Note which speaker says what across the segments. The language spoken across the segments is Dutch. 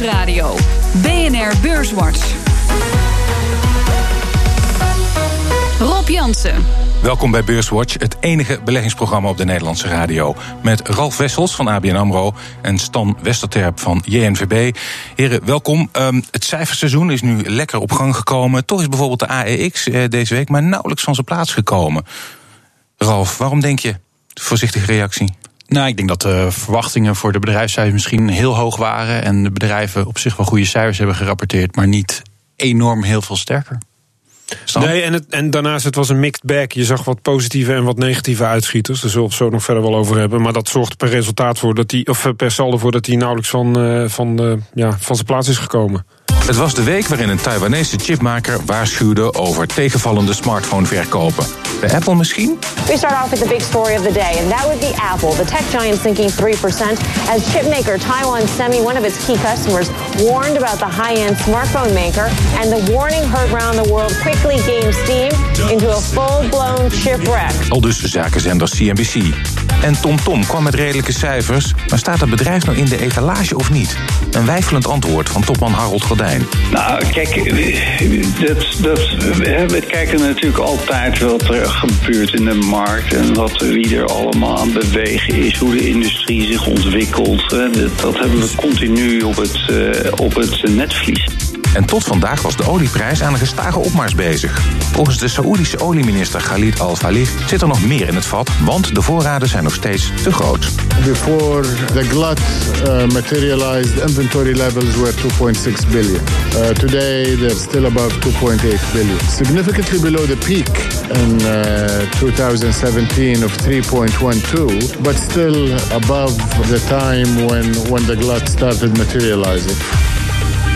Speaker 1: Nieuwsradio. BNR Beurswatch. Rob Jansen.
Speaker 2: Welkom bij Beurswatch, het enige beleggingsprogramma op de Nederlandse radio. Met Ralf Wessels van ABN AMRO en Stan Westerterp van JNVB. Heren, welkom. Um, het cijferseizoen is nu lekker op gang gekomen. Toch is bijvoorbeeld de AEX uh, deze week maar nauwelijks van zijn plaats gekomen. Ralf, waarom denk je? Voorzichtige reactie.
Speaker 3: Nou, ik denk dat de verwachtingen voor de bedrijfscijfers misschien heel hoog waren. En de bedrijven op zich wel goede cijfers hebben gerapporteerd, maar niet enorm heel veel sterker.
Speaker 4: Nee, en, het, en daarnaast het was een mixed bag. Je zag wat positieve en wat negatieve uitschieters. Daar zullen we het zo nog verder wel over hebben. Maar dat zorgt per resultaat voor dat hij, of eh, per saldo voor dat hij nauwelijks van, uh, van, ja, van zijn plaats is gekomen.
Speaker 2: Het was de week waarin een Taiwanese chipmaker waarschuwde over tegenvallende smartphoneverkopen. Bij Apple misschien?
Speaker 5: We start off with the big story of the day, and that would be Apple. The tech giant sinking 3% as chipmaker Taiwan Semi, one of its key customers, warned about the high-end smartphone maker, and the warning heard around the world quickly gained steam into a full-blown shipwreck.
Speaker 2: Al dus zakenzender CNBC. En TomTom Tom kwam met redelijke cijfers, maar staat het bedrijf nou in de etalage of niet? Een wijfelend antwoord van topman Harold Gordijn.
Speaker 6: Nou, kijk, dat, dat, we kijken natuurlijk altijd wat er gebeurt in de markt en wat, wie er allemaal aan bewegen is, hoe de industrie zich ontwikkelt. Dat hebben we continu op het, eh, op het netvlies.
Speaker 2: En tot vandaag was de olieprijs aan een gestage opmars bezig. Volgens de Saoedische olieminister Khalid Al-Falih zit er nog meer in het vat, want de voorraden zijn nog steeds te groot.
Speaker 7: Before the glut uh, materialized, inventory levels were 2.6 billion. Uh, today they're still above 2.8 billion. Significantly below the peak in uh, 2017 of 3.12, but still above the time when, when the glut started materializing.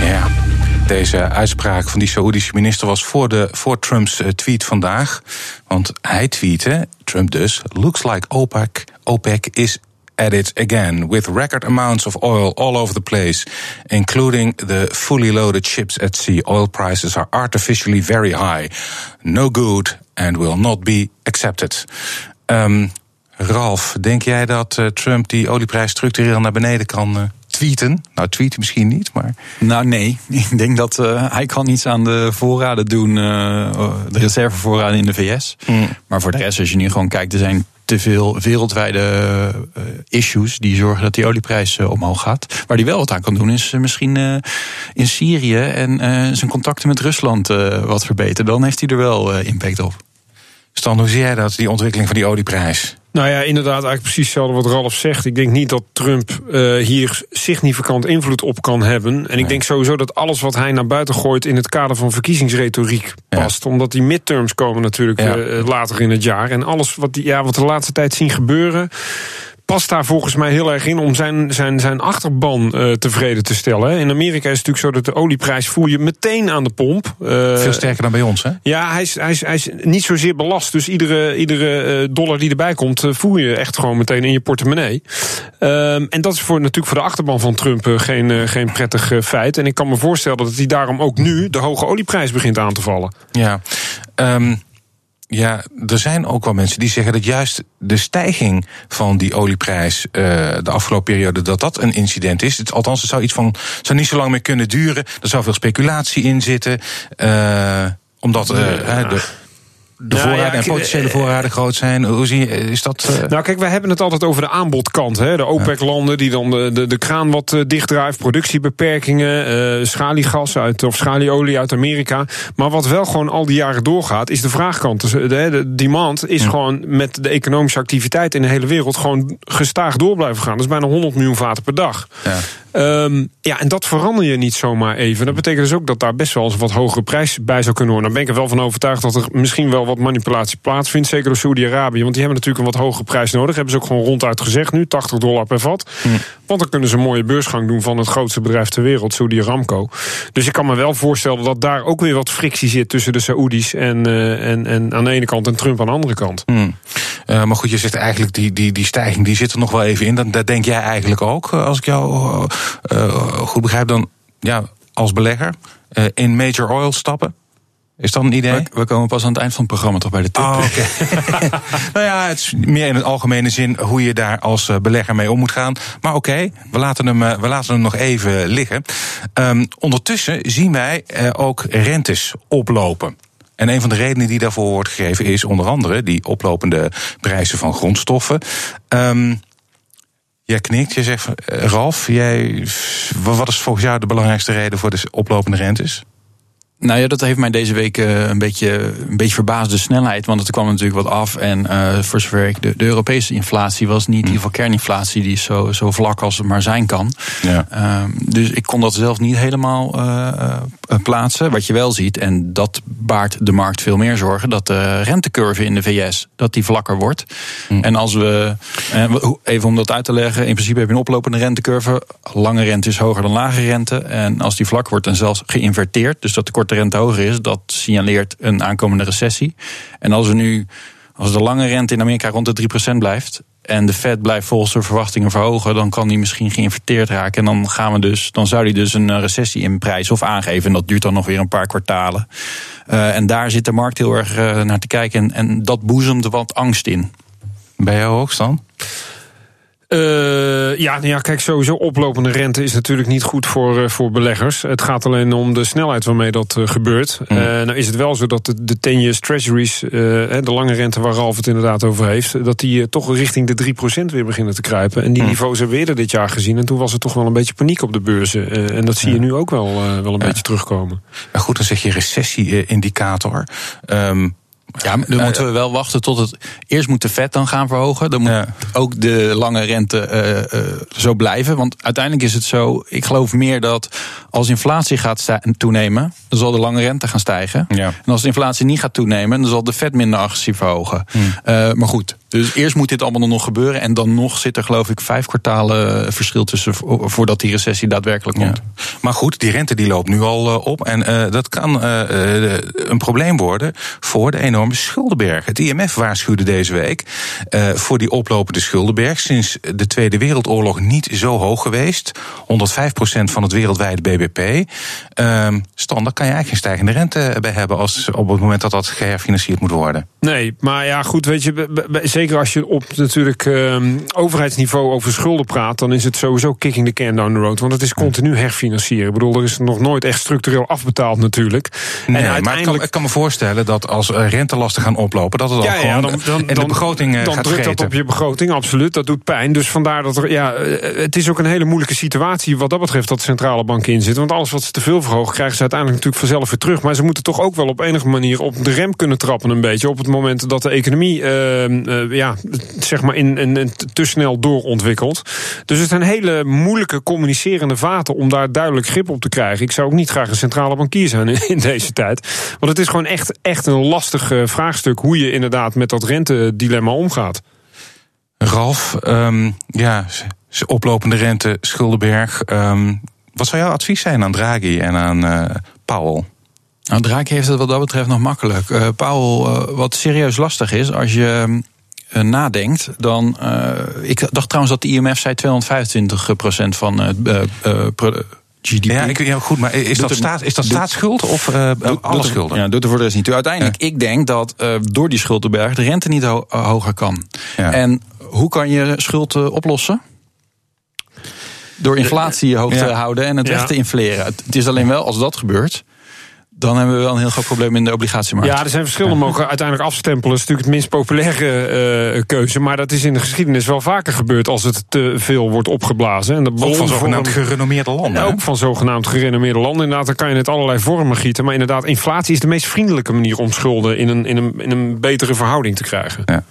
Speaker 2: Ja, deze uitspraak van die Saoedische minister was voor, de, voor Trumps tweet vandaag. Want hij tweette, Trump dus, looks like OPEC, OPEC is at it again with record amounts of oil all over the place, including the fully loaded ships at sea. Oil prices are artificially very high. No good and will not be accepted. Um, Ralf, denk jij dat uh, Trump die olieprijs structureel naar beneden kan uh, tweeten? Nou, tweeten misschien niet, maar...
Speaker 3: Nou, nee. Ik denk dat uh, hij kan iets aan de voorraden doen, de reservevoorraden in de VS. Mm. Maar voor de rest, als je nu gewoon kijkt, er zijn te veel wereldwijde uh, issues die zorgen dat die olieprijs omhoog gaat. Waar hij wel wat aan kan doen is misschien in Syrië en zijn contacten met Rusland wat verbeteren. Dan heeft hij er wel impact op.
Speaker 2: Stan, hoe zie jij dat, die ontwikkeling van die olieprijs?
Speaker 4: Nou ja, inderdaad, eigenlijk precies hetzelfde wat Ralf zegt. Ik denk niet dat Trump uh, hier significant invloed op kan hebben. En nee. ik denk sowieso dat alles wat hij naar buiten gooit in het kader van verkiezingsretoriek past. Ja. Omdat die midterms komen natuurlijk ja. uh, later in het jaar. En alles wat, die, ja, wat we de laatste tijd zien gebeuren past daar volgens mij heel erg in om zijn, zijn, zijn achterban uh, tevreden te stellen. In Amerika is het natuurlijk zo dat de olieprijs voel je meteen aan de pomp.
Speaker 2: Uh, Veel sterker dan bij ons, hè?
Speaker 4: Ja, hij is, hij is, hij is niet zozeer belast. Dus iedere, iedere dollar die erbij komt, voel je echt gewoon meteen in je portemonnee. Um, en dat is voor, natuurlijk voor de achterban van Trump geen, geen prettig feit. En ik kan me voorstellen dat hij daarom ook nu de hoge olieprijs begint aan te vallen.
Speaker 2: Ja, um ja, er zijn ook wel mensen die zeggen dat juist de stijging van die olieprijs uh, de afgelopen periode, dat dat een incident is. Het, althans, het zou iets van, zou niet zo lang meer kunnen duren. Er zou veel speculatie in zitten. Uh, omdat uh, de de nou, voorraden ja, en potentiële voorraden groot zijn. Hoe zie je, is dat... Uh...
Speaker 4: Nou kijk, wij hebben het altijd over de aanbodkant. Hè? De OPEC-landen die dan de, de, de kraan wat uh, dichtdrijven. Productiebeperkingen, uh, schaliegas uit, of schalieolie uit Amerika. Maar wat wel gewoon al die jaren doorgaat, is de vraagkant. Dus de, de demand is gewoon met de economische activiteit in de hele wereld... gewoon gestaag door blijven gaan. Dat is bijna 100 miljoen vaten per dag. Ja. Um, ja, en dat verander je niet zomaar even. Dat betekent dus ook dat daar best wel eens wat hogere prijs bij zou kunnen worden. Dan ben ik er wel van overtuigd dat er misschien wel wat manipulatie plaatsvindt. Zeker door Saudi-Arabië. Want die hebben natuurlijk een wat hogere prijs nodig. Hebben ze ook gewoon ronduit gezegd nu. 80 dollar per vat. Hm. Want dan kunnen ze een mooie beursgang doen van het grootste bedrijf ter wereld. Saudi Aramco. Dus ik kan me wel voorstellen dat daar ook weer wat frictie zit tussen de Saoedi's en, uh, en, en aan de ene kant en Trump aan de andere kant.
Speaker 2: Hm. Uh, maar goed, je zegt eigenlijk die, die, die stijging die zit er nog wel even in. Dat, dat denk jij eigenlijk ook, als ik jou goed begrijp. Dan ja, als belegger in major oil stappen. Is dat een idee?
Speaker 3: We, komen pas aan het eind van het programma toch bij de tip.
Speaker 2: Oh, nou ja, het is meer in het algemene zin hoe je daar als eh, belegger mee om moet gaan. Maar oké, we, laten hem, eh, we laten hem nog even liggen. Um, ondertussen zien wij uh, ook rentes oplopen. En een van de redenen die daarvoor wordt gegeven is onder andere die oplopende prijzen van grondstoffen. Um, Jij knikt, je zegt, Ralf, jij, wat is volgens jou de belangrijkste reden voor de oplopende rentes?
Speaker 3: Nou ja, dat heeft mij deze week uh, een, beetje, een beetje verbaasd, de snelheid. Want het kwam natuurlijk wat af. En uh, voor zover ik, de, de, Europese inflatie was niet, in ieder geval kerninflatie, die is zo, zo vlak als het maar zijn kan. Ja. Uh, dus ik kon dat zelf niet helemaal uh, plaatsen. Wat je wel ziet, en dat baart de markt veel meer zorgen, dat de rentecurve in de VS dat die vlakker wordt. Mm. En als we, even om dat uit te leggen, in principe heb je een oplopende rentecurve. Lange rente is hoger dan lage rente. En als die vlak wordt en zelfs geïnverteerd, dus dat de korte de rente hoger is, dat signaleert een aankomende recessie. En als we nu, als de lange rente in Amerika rond de 3% blijft. En de Fed blijft volgens verwachtingen verhogen, dan kan die misschien geïnverteerd raken. En dan gaan we dus, dan zou die dus een recessie in prijs of aangeven. En dat duurt dan nog weer een paar kwartalen. Uh, en daar zit de markt heel erg uh, naar te kijken. En, en dat boezemt wat angst in.
Speaker 2: Bij jou ook, Stan?
Speaker 4: Uh, ja, nou ja, kijk, sowieso oplopende rente is natuurlijk niet goed voor, uh, voor beleggers. Het gaat alleen om de snelheid waarmee dat uh, gebeurt. Mm. nou is het wel zo dat de, de 10 years treasuries, de lange rente waar Ralf het inderdaad over heeft, dat die toch richting de 3% weer beginnen te kruipen. En die mm. niveaus hebben we eerder dit jaar gezien. En toen was er toch wel een beetje paniek op de beurzen. en dat zie je nu ook wel, wel een ja. beetje terugkomen.
Speaker 2: Maar goed, dan zeg je recessie-indicator. Um,
Speaker 3: ja, dan uh, moeten we wel wachten tot het. Eerst moet de vet dan gaan verhogen. Dan moet ja. ook de lange rente uh, uh, zo blijven. Want uiteindelijk is het zo. Ik geloof meer dat als inflatie gaat toenemen. dan zal de lange rente gaan stijgen. Ja. En als de inflatie niet gaat toenemen. dan zal de vet minder agressief verhogen. Hmm. maar goed, dus eerst moet dit allemaal nog gebeuren. En dan nog zit er geloof ik vijf kwartalen verschil tussen voordat die recessie daadwerkelijk komt.
Speaker 2: Ja. Maar goed, die rente die loopt nu al op. En uh, dat kan uh, een probleem worden voor de enorme schuldenberg. Het IMF waarschuwde deze week uh, voor die oplopende schuldenberg. Sinds de Tweede Wereldoorlog niet zo hoog geweest. 105% van het wereldwijde BBP. Um, Stan, daar kan je eigenlijk geen stijgende rente bij hebben als op het moment dat dat geherfinancierd moet worden.
Speaker 4: Nee, maar ja, goed, weet je, zeker als je op natuurlijk uh, overheidsniveau over schulden praat, dan is het sowieso kicking the can down the road. Want het is continu herfinancieren. Ik bedoel, er is nog nooit echt structureel afbetaald natuurlijk.
Speaker 2: Nee, en uiteindelijk... maar ik kan, ik kan, me voorstellen dat als rentelasten gaan oplopen, dat het dan ja, gewoon ja, dan, dan, en de begroting
Speaker 4: dan,
Speaker 2: dan
Speaker 4: gaat drukt dat op je begroting, absoluut. Dat doet pijn. Dus vandaar dat er, ja, het is ook een hele moeilijke situatie wat dat betreft dat de centrale bank in zit. Want alles wat ze te veel verhogen, krijgen ze uiteindelijk natuurlijk vanzelf weer terug. Maar ze moeten toch ook wel op enige manier op de rem kunnen trappen een beetje. Op het moment dat de economie uh, uh, ja, zeg maar in, in, in, te snel doorontwikkeld. Dus het zijn hele moeilijke communicerende vaten om daar duidelijk grip op te krijgen. Ik zou ook niet graag een centrale bankier zijn in deze tijd. Want het is gewoon echt, echt een lastig uh, vraagstuk hoe je inderdaad met dat rentedilemma omgaat.
Speaker 2: Ralf, um, ja, oplopende rente, Schuldenberg. Um, wat zou jouw advies zijn aan Draghi en aan uh, Powell?
Speaker 3: Nou, Draghi heeft het wat dat betreft nog makkelijk. Uh, Powell, uh, wat serieus lastig is, als je uh, nadenkt, dan. ik dacht trouwens dat de IMF zei 225% van het. GDP.
Speaker 2: Ja, ik, ja, goed, maar is dat, staat, is dat staatsschuld of uh, doet, alle schulden?
Speaker 3: Ja, doet er voor de rest niet toe. Uiteindelijk, ja. ik denk dat uh, door die schuldenberg de rente niet ho hoger kan. Ja. En hoe kan je schuld uh, oplossen? Door inflatie hoog te houden en het weg te infleren. Het is alleen wel, als dat gebeurt, dan hebben we wel een heel groot probleem in de obligatiemarkt.
Speaker 4: Ja, er zijn verschillende ja. mogen uiteindelijk afstempelen. Dat is natuurlijk het minst populaire uh, keuze. Maar dat is in de geschiedenis wel vaker gebeurd als het te veel wordt opgeblazen. En
Speaker 2: de ook van zogenaamd gerenommeerde landen.
Speaker 4: ook van zogenaamd gerenommeerde landen. Inderdaad, dan kan je het allerlei vormen gieten. Maar inderdaad, inflatie is de meest vriendelijke manier om schulden in een, in een, in een betere verhouding te krijgen. Ja.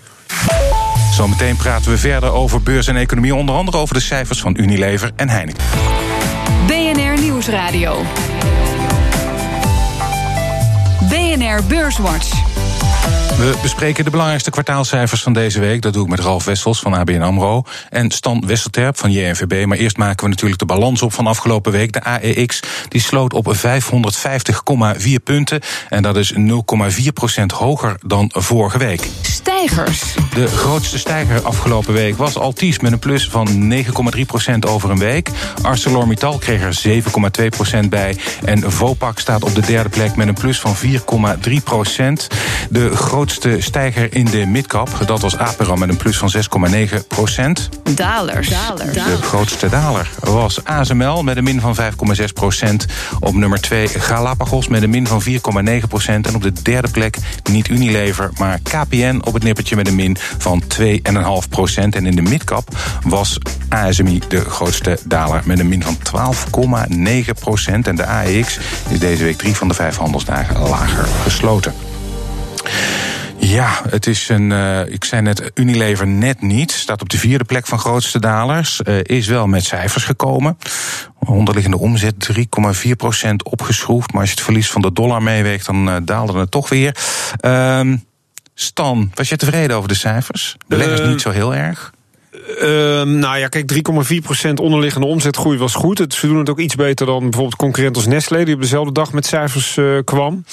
Speaker 2: Zometeen praten we verder over beurs en economie. Onder andere over de cijfers van Unilever en Heineken.
Speaker 1: BNR Nieuwsradio. BNR Beurswatch.
Speaker 2: We bespreken de belangrijkste kwartaalcijfers van deze week. Dat doe ik met Ralf Wessels van ABN AMRO en Stan Wesselterp van JNVB. Maar eerst maken we natuurlijk de balans op van afgelopen week. De AEX die sloot op 550,4 punten. En dat is 0,4% hoger dan vorige week.
Speaker 1: Stijgers.
Speaker 2: De grootste stijger afgelopen week was Altis met een plus van 9,3% over een week. ArcelorMittal kreeg er 7,2% bij. En Vopak staat op de derde plek met een plus van 4,3% De grootste stijger in de midcap, dat was Apera met een plus van 6,9 procent.
Speaker 1: Dalers.
Speaker 2: De grootste daler was ASML met een min van 5,6 procent. Op nummer 2 Galapagos met een min van 4,9 procent. En op de derde plek niet Unilever, maar KPN op het nippertje met een min van 2,5 procent. En in de midcap was ASMI de grootste daler met een min van 12,9 procent. En de AEX is deze week drie van de vijf handelsdagen lager gesloten. Ja, het is een. Uh, ik zei net, Unilever net niet. Staat op de vierde plek van grootste dalers. Uh, is wel met cijfers gekomen. Onderliggende omzet 3,4% opgeschroefd. Maar als je het verlies van de dollar meeweegt, dan uh, daalde het toch weer. Uh, Stan, was je tevreden over de cijfers? Beleggers niet zo heel erg.
Speaker 4: Uh, nou ja, kijk, 3,4% onderliggende omzetgroei was goed. Het, ze doen het ook iets beter dan bijvoorbeeld concurrent als Nestlé... die op dezelfde dag met cijfers uh, kwam.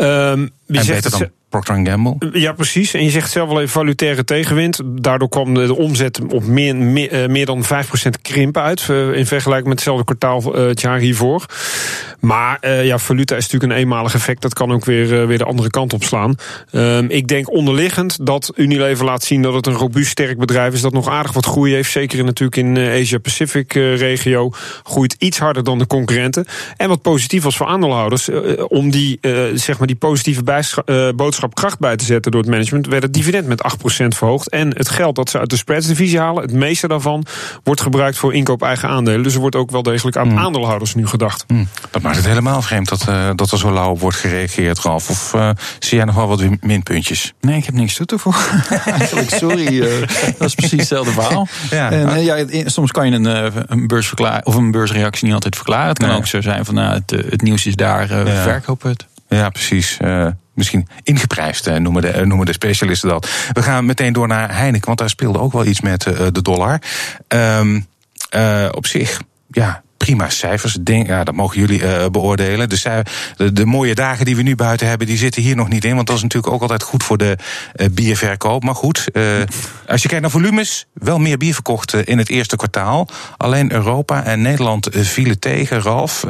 Speaker 2: Um, en beter dan Procter Gamble.
Speaker 4: Ja, precies. En je zegt zelf wel even valutaire tegenwind. Daardoor kwam de omzet op meer, meer, meer dan 5% krimp uit. In vergelijking met hetzelfde kwartaal het jaar hiervoor. Maar ja, valuta is natuurlijk een eenmalig effect. Dat kan ook weer, weer de andere kant op slaan. Um, ik denk onderliggend dat Unilever laat zien dat het een robuust sterk bedrijf is. Dat nog aardig wat groei heeft. Zeker natuurlijk in Asia-Pacific regio. Groeit iets harder dan de concurrenten. En wat positief was voor aandeelhouders. Om die, zeg maar die positieve boodschap kracht bij te zetten door het management. werd het dividend met 8% verhoogd. En het geld dat ze uit de spreads-divisie halen. Het meeste daarvan wordt gebruikt voor inkoop eigen aandelen. Dus er wordt ook wel degelijk aan mm. aandeelhouders nu gedacht.
Speaker 2: Mm. Dat maakt het helemaal vreemd dat, uh, dat er zo lauw op wordt gereageerd, Ralf. Of uh, zie jij nog wel wat minpuntjes?
Speaker 3: Nee, ik heb niks toe te voegen. Eigenlijk, sorry. Uh, dat is precies hetzelfde verhaal. Ja. En, ja, soms kan je een, een beursverklaring of een beursreactie niet altijd verklaren. Het kan nee. ook zo zijn van nou, het, het nieuws is daar, ja. verkoop het.
Speaker 2: Ja, precies. Misschien ingeprijsd noemen de, noemen de specialisten dat. We gaan meteen door naar Heineken, want daar speelde ook wel iets met de dollar. Um, op zich, ja, prima cijfers. Ja, dat mogen jullie beoordelen. De, de, mooie dagen die we nu buiten hebben, die zitten hier nog niet in. Want dat is natuurlijk ook altijd goed voor de bierverkoop. Maar goed, als je kijkt naar volumes, wel meer bier verkocht in het eerste kwartaal. Alleen Europa en Nederland vielen tegen, Ralf.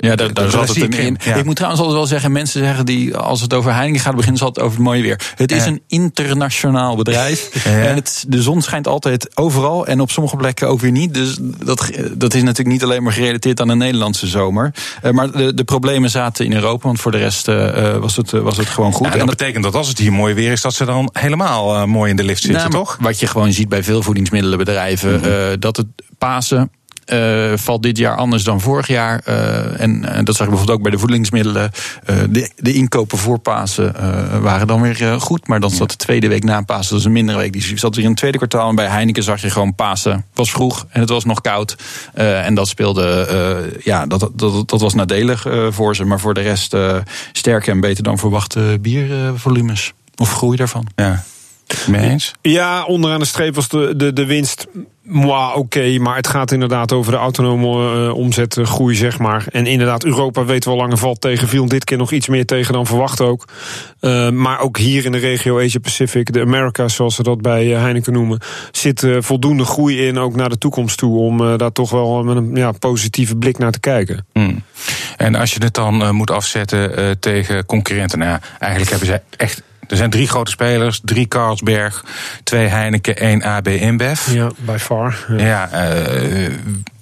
Speaker 3: Ja, daar, daar zat het in. Ja. Ik moet trouwens altijd wel zeggen, mensen zeggen die, als het over Heineken gaat, beginnen ze altijd over het mooie weer. Het is een internationaal bedrijf. Ja. En het, de zon schijnt altijd overal en op sommige plekken ook weer niet. Dus dat, dat is natuurlijk niet alleen maar gerelateerd aan de Nederlandse zomer. Uh, maar de, de problemen zaten in Europa, want voor de rest uh, was, het, was het gewoon goed.
Speaker 2: en dat, betekent dat als het hier mooi weer is, dat ze dan helemaal uh, mooi in de lift zitten, nou, toch?
Speaker 3: Wat je gewoon ziet bij veel voedingsmiddelenbedrijven, mm -hmm. dat het Pasen uh, valt dit jaar anders dan vorig jaar. Uh, en, en, dat zag je bijvoorbeeld ook bij de voedingsmiddelen. Uh, de, de, inkopen voor Pasen waren dan weer goed. Maar dan zat de tweede week na Pasen, dat is een mindere week. Die zat weer in het tweede kwartaal. En bij Heineken zag je gewoon Pasen was vroeg en het was nog koud. en dat speelde, ja, dat, dat, dat was nadelig voor ze. Maar voor de rest sterker en beter dan verwachte biervolumes. Of groei daarvan.
Speaker 2: Ja. Mee eens?
Speaker 4: Ja, onderaan de streep was de, de, de winst oké, okay, maar het gaat inderdaad over de autonome uh, omzetgroei, zeg maar. En inderdaad, Europa weet wel lange valt tegen, viel dit keer nog iets meer tegen dan verwacht ook. Uh, maar ook hier in de regio Asia-Pacific, de Americas, zoals ze dat bij uh, Heineken noemen, zit voldoende groei in, ook naar de toekomst toe, om daar toch wel met een ja, positieve blik naar te kijken.
Speaker 2: Hmm. En als je het dan moet afzetten tegen concurrenten, nou, eigenlijk hebben zij echt er zijn drie grote spelers. Drie Carlsberg, twee Heineken, één AB InBev.
Speaker 4: Ja, by far.
Speaker 2: Ja, ja uh,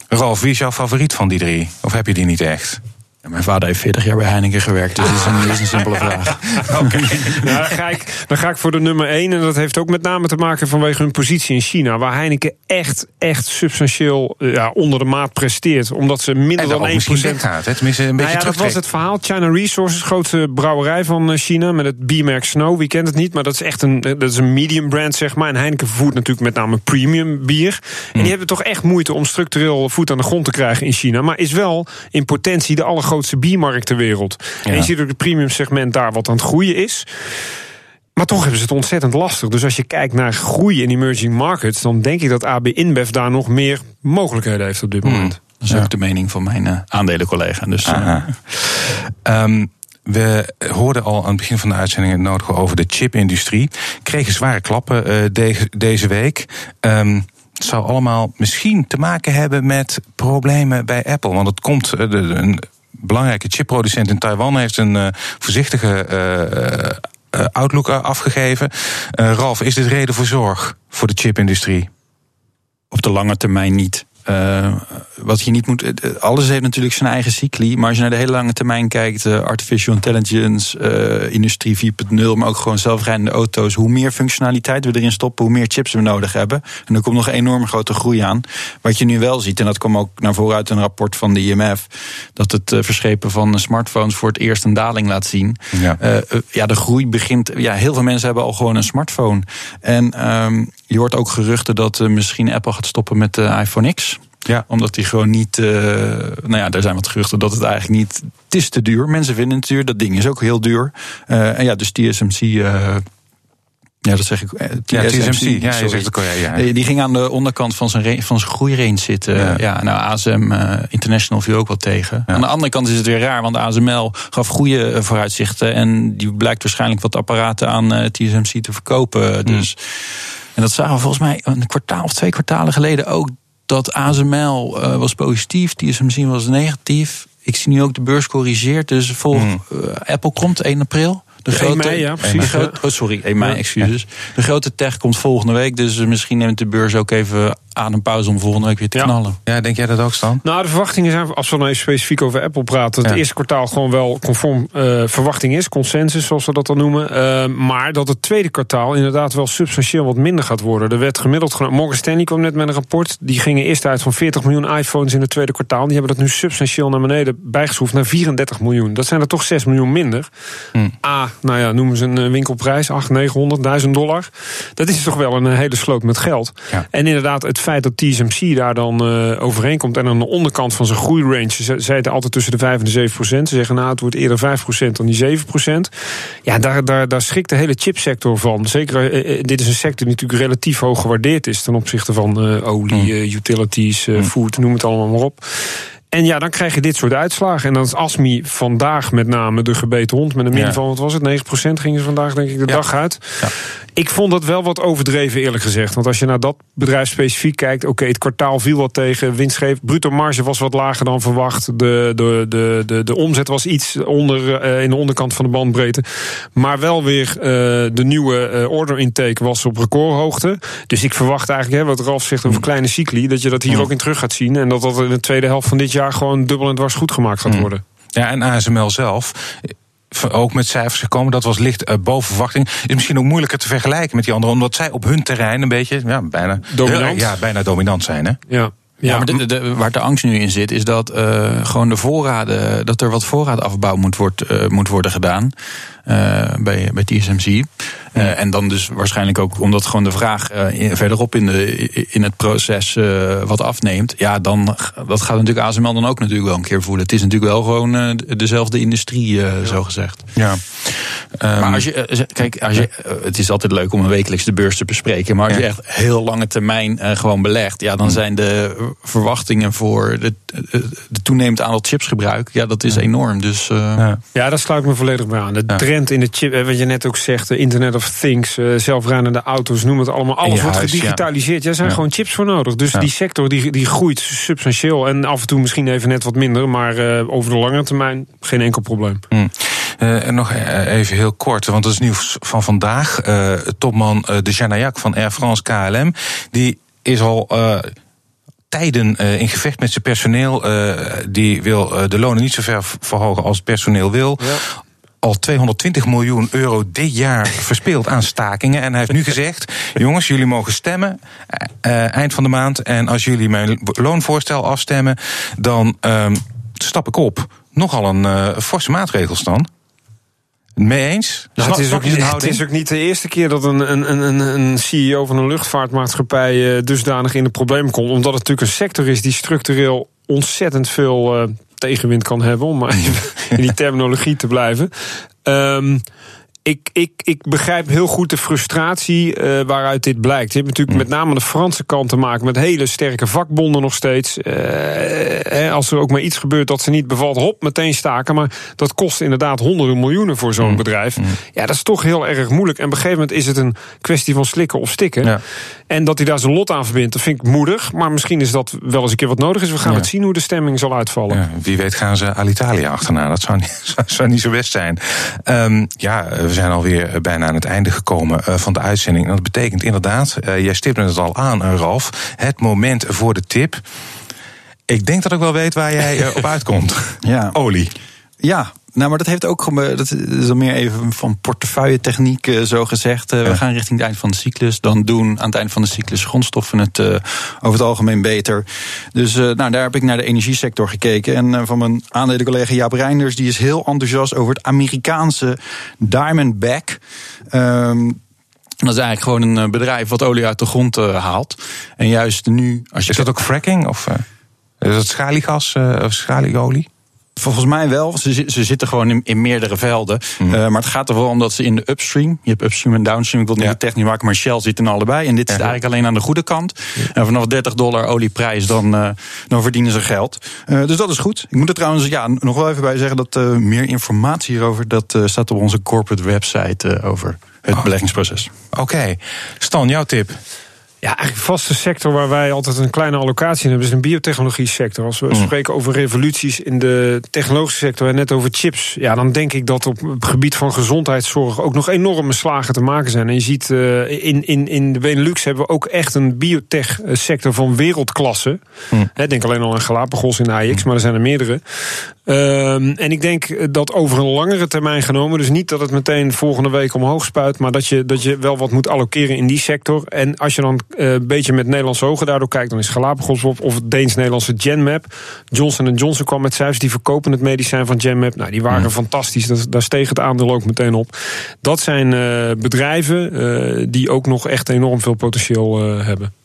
Speaker 2: Ralf, wie is jouw favoriet van die drie? Of heb je die niet echt?
Speaker 3: Mijn vader heeft 40 jaar bij Heineken gewerkt, dus dat is een, is een simpele vraag.
Speaker 4: Oké, nou, dan, ga ik, dan ga ik voor de nummer 1. En dat heeft ook met name te maken vanwege hun positie in China. Waar Heineken echt, echt substantieel ja, onder de maat presteert. Omdat ze minder dan 1%.
Speaker 2: gaat, hè? tenminste een beetje
Speaker 4: nou ja, Dat was het verhaal. China Resources, grote brouwerij van eh, China. Met het biermerk Snow. Wie kent het niet? Maar dat is echt een, dat is een medium brand, zeg maar. En Heineken vervoert natuurlijk met name premium bier. En die hmm. hebben toch echt moeite om structureel voet aan de grond te krijgen in China. Maar is wel in potentie de allergrootste biermarkt ter wereld. En je ziet ook het premium segment daar wat aan het groeien is. Maar toch hebben ze het ontzettend lastig. Dus als je kijkt naar groei in emerging markets, dan denk ik dat AB InBev daar nog meer mogelijkheden heeft op dit
Speaker 3: Hmm.
Speaker 4: moment.
Speaker 3: Dat is ook de mening van mijn uh, aandelencollega. Dus,
Speaker 2: uh, um, we hoorden al aan het begin van de uitzending het nodige over de chipindustrie. Kregen zware klappen uh, de, deze week. Um, het zou allemaal misschien te maken hebben met problemen bij Apple. Want het komt. De, belangrijke chipproducent in Taiwan heeft een uh, voorzichtige uh, outlook afgegeven. Ralf, is dit reden voor zorg voor de chipindustrie?
Speaker 3: Op de lange termijn niet. Uh, wat je niet moet. Alles heeft natuurlijk zijn eigen cycli. Maar als je naar de hele lange termijn kijkt, uh, artificial intelligence, uh, industrie 4.0, maar ook gewoon zelfrijdende auto's. Hoe meer functionaliteit we erin stoppen, hoe meer chips we nodig hebben. En er komt nog een enorme grote groei aan. Wat je nu wel ziet, en dat kwam ook naar voren uit een rapport van de IMF, dat het verschepen van smartphones voor het eerst een daling laat zien. Ja, ja de groei begint. Ja, heel veel mensen hebben al gewoon een smartphone. En um, je hoort ook geruchten dat misschien Apple gaat stoppen met de iPhone X. Ja. Omdat die gewoon niet. Uh, nou ja, er zijn wat geruchten dat het eigenlijk niet. Het is te duur. Mensen vinden het duur. Dat ding is ook heel duur. Uh, en ja, dus TSMC. Uh, ja, dat zeg ik. TSMC,
Speaker 2: ja, TSMC. Ja, je zegt het, ja, ja.
Speaker 3: Die ging aan de onderkant van zijn, van zijn groeirange zitten. Ja, ja nou, ASM International viel ook wel tegen. Ja. Aan de andere kant is het weer raar, want ASML gaf goede vooruitzichten. En die blijkt waarschijnlijk wat apparaten aan TSMC te verkopen. Dus. Mm. En dat zagen we volgens mij een kwartaal of twee kwartalen geleden ook dat ASML uh, was positief, TSMC was negatief. Ik zie nu ook de beurs corrigeert, dus volg mm. uh, Apple komt 1 april. De
Speaker 4: grote, 1 mei, ja, precies.
Speaker 3: De grote, oh, sorry, 1 mei, excuses. De grote tech komt volgende week, dus misschien neemt de beurs ook even aan een pauze om volgende week weer te knallen.
Speaker 2: Ja, denk jij dat ook, Stan?
Speaker 4: Nou, de verwachtingen zijn, als we dan even specifiek over Apple praten, het ja. eerste kwartaal gewoon wel conform uh, verwachting is, consensus zoals we dat dan noemen. Uh, maar dat het tweede kwartaal inderdaad wel substantieel wat minder gaat worden. Er werd gemiddeld genomen. Morgan Stanley kwam net met een rapport. Die gingen eerst uit van 40 miljoen iPhones in het tweede kwartaal. Die hebben dat nu substantieel naar beneden bijgeschroefd naar 34 miljoen. Dat zijn er toch 6 miljoen minder. Hmm. A, nou ja, noemen ze een winkelprijs, 8, 900, 1000 dollar. Dat is toch wel een hele sloot met geld. Ja. En inderdaad, het feit dat TSMC daar dan uh, overheen komt. En aan de onderkant van zijn groeirange. Ze zeiden altijd tussen de 5 en de 7 procent. Ze zeggen nou, het wordt eerder 5 procent dan die 7 procent. Ja, daar, daar, daar schrikt de hele chipsector van. Zeker, uh, dit is een sector die natuurlijk relatief hoog gewaardeerd is. ten opzichte van uh, olie, mm. utilities, mm. food, noem het allemaal maar op. En ja, dan krijg je dit soort uitslagen. En dan is ASMI vandaag met name de gebeten hond. Met een min ja. van, wat was het, 9% gingen ze vandaag denk ik de ja. dag uit. Ja. Ik vond dat wel wat overdreven eerlijk gezegd. Want als je naar dat bedrijf specifiek kijkt... oké, okay, het kwartaal viel wat tegen, winstgeef. Bruto marge was wat lager dan verwacht. De, de, de, de, de omzet was iets onder uh, in de onderkant van de bandbreedte. Maar wel weer uh, de nieuwe uh, order intake was op recordhoogte. Dus ik verwacht eigenlijk, hè, wat Ralf zegt over kleine cycli... dat je dat hier ook in terug gaat zien. En dat dat in de tweede helft van dit jaar gewoon dubbel en dwars goed gemaakt gaat worden.
Speaker 2: Ja, en ASML zelf ook met cijfers gekomen. Dat was licht uh, boven verwachting. Is misschien ook moeilijker te vergelijken met die anderen, omdat zij op hun terrein een beetje ja, bijna
Speaker 4: dominant,
Speaker 2: ja, bijna dominant zijn. Hè?
Speaker 3: Ja. Ja, maar de, de, waar de angst nu in zit, is dat uh, gewoon de voorraden, dat er wat voorraadafbouw moet, wordt, uh, moet worden gedaan. Uh, bij, bij TSMC. Uh, en dan dus waarschijnlijk ook omdat gewoon de vraag uh, verderop in, de, in het proces wat afneemt. Ja, dan dat gaat natuurlijk ASML dan ook natuurlijk wel een keer voelen. Het is natuurlijk wel gewoon dezelfde industrie, ja. zo gezegd.
Speaker 2: Ja.
Speaker 3: Um, maar als je, kijk, als je, het is altijd leuk om een wekelijks de beurs te bespreken. Maar als je echt heel lange termijn gewoon belegt, ja, dan zijn de verwachtingen voor de, de toenemend aantal chipsgebruik, ja, dat is enorm. Dus,
Speaker 4: ja. ja, daar sluit ik me volledig bij aan. De trend in de chip, wat je net ook zegt, de Internet of Things, uh, zelfrijdende auto's, noem het allemaal. Alles wordt
Speaker 2: huis,
Speaker 4: gedigitaliseerd. Ja. Er zijn
Speaker 2: Ja.
Speaker 4: gewoon chips voor nodig. Dus
Speaker 2: Ja.
Speaker 4: die sector die, die groeit substantieel. En af en toe misschien even net wat minder. Maar eh, over de lange termijn geen enkel probleem.
Speaker 2: Hm. Eh, en nog eh, even heel kort, want dat is nieuws van vandaag. Eh, topman eh, de Janayak van Air France KLM, die is al eh, tijden eh, in gevecht met zijn personeel. Eh, die wil eh, de lonen niet zo ver verhogen als het personeel wil. Al 220 miljoen euro dit jaar verspeeld aan stakingen. En hij heeft nu gezegd: jongens, jullie mogen stemmen eh, eind van de maand. En als jullie mijn loonvoorstel afstemmen, dan ehm, stap ik op. Nogal een eh, forse maatregel, Stan. Mee eens?
Speaker 4: Ja, het, is ook, het is ook niet de eerste keer dat een, een, een, een- een CEO van een luchtvaartmaatschappij eh, dusdanig in de problemen komt. Omdat het natuurlijk een sector is die structureel ontzettend veel eh, tegenwind kan hebben, om maar in die terminologie te blijven. Ehm, ik, ik, ik begrijp heel goed de frustratie uh, waaruit dit blijkt. Je hebt natuurlijk met name de Franse kant te maken met hele sterke vakbonden nog steeds. Uh, als er ook maar iets gebeurt dat ze niet bevalt, hop, meteen staken. Maar dat kost inderdaad honderden miljoenen voor zo'n mm. bedrijf. Mm. Ja, dat is toch heel erg moeilijk. En op een gegeven moment is het een kwestie van slikken of stikken. Ja. En dat hij daar zijn lot aan verbindt, dat vind ik moedig. Maar misschien is dat wel eens een keer wat nodig is. We gaan het zien hoe de stemming zal uitvallen. Ja,
Speaker 2: wie weet gaan ze Alitalia achterna. Dat zou niet, zou niet zo best zijn. Um, ja, we zijn alweer bijna aan het einde gekomen uh, van de uitzending. En dat betekent inderdaad, uh, jij stipte het al aan, Ralf. Het moment voor de tip. Ik denk dat ik wel weet waar jij op uitkomt.
Speaker 3: Ja.
Speaker 2: Olie.
Speaker 3: Ja, nou, maar dat heeft ook dat is dan meer even van portefeuille techniek uh, zo gezegd. Uh, We gaan richting het eind van de cyclus. Dan doen aan het eind van de cyclus grondstoffen het uh, over het algemeen beter. Dus nou, daar heb ik naar de energiesector gekeken. En van mijn aandelencollega Jaap Reinders, die is heel enthousiast over het Amerikaanse Diamondback. Um, dat is eigenlijk gewoon een bedrijf wat olie uit de grond haalt. En juist nu.
Speaker 2: Als je is dat ook fracking? Of is dat schaliegas of schalieolie?
Speaker 3: Volgens mij wel. Ze, ze zitten gewoon in, in meerdere velden. Mhm. Uh, maar het gaat er vooral om dat ze in de upstream. Je hebt upstream en downstream. Ik wil niet ja. technisch maken, maar Shell zit in allebei. En dit is eigenlijk alleen aan de goede kant. En vanaf 30 dollar olieprijs, dan, uh, dan verdienen ze geld. Uh, dus dat is goed. Ik moet er trouwens ja, nog wel even bij zeggen dat meer informatie hierover. dat staat op onze corporate website over het oh. beleggingsproces.
Speaker 2: Oké. Stan, jouw tip.
Speaker 4: Ja, eigenlijk vaste sector waar wij altijd een kleine allocatie in hebben, is een biotechnologie sector. Als we mm. spreken over revoluties in de technologische sector en net over chips, ja, dan denk ik dat op het gebied van gezondheidszorg ook nog enorme slagen te maken zijn. En je ziet uh, in, in, in de Benelux hebben we ook echt een biotech sector van wereldklasse. Mm. denk alleen al aan Galapagos in de AX, maar er zijn er meerdere. Um, en ik denk dat over een langere termijn genomen, dus niet dat het meteen volgende week omhoog spuit, maar dat je, dat je wel wat moet allokeren in die sector. En als je dan uh, een beetje met Nederlandse ogen daardoor kijkt, dan is Galapagos op, of het Deens-Nederlandse Genmap. Johnson Johnson kwam met cijfers die verkopen het medicijn van Genmap. Nou, die waren fantastisch. Dat, daar steeg het aandeel ook meteen op. Dat zijn uh, bedrijven uh, die ook nog echt enorm veel potentieel hebben.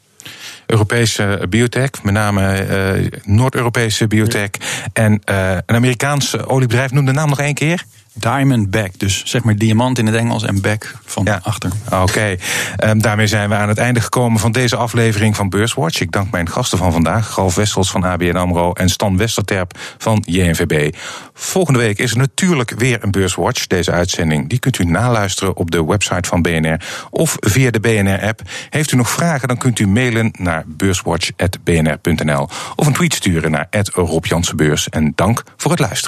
Speaker 2: Europese biotech, met name uh, Noord-Europese biotech. En uh, een Amerikaans oliebedrijf, noem de naam nog één keer.
Speaker 3: Diamondback. Dus zeg maar diamant in het Engels en back van ja. achter.
Speaker 2: Oké, okay. um, daarmee zijn we aan het einde gekomen van deze aflevering van Beurswatch. Ik dank mijn gasten van vandaag, Ralf Wessels van ABN AMRO en Stan Westerterp van JNVB. Volgende week is er natuurlijk weer een Beurswatch. Deze uitzending die kunt u naluisteren op de website van BNR of via de BNR-app. Heeft u nog vragen, dan kunt u mailen naar beurswatch.bnr.nl of een tweet sturen naar Rob En dank voor het luisteren.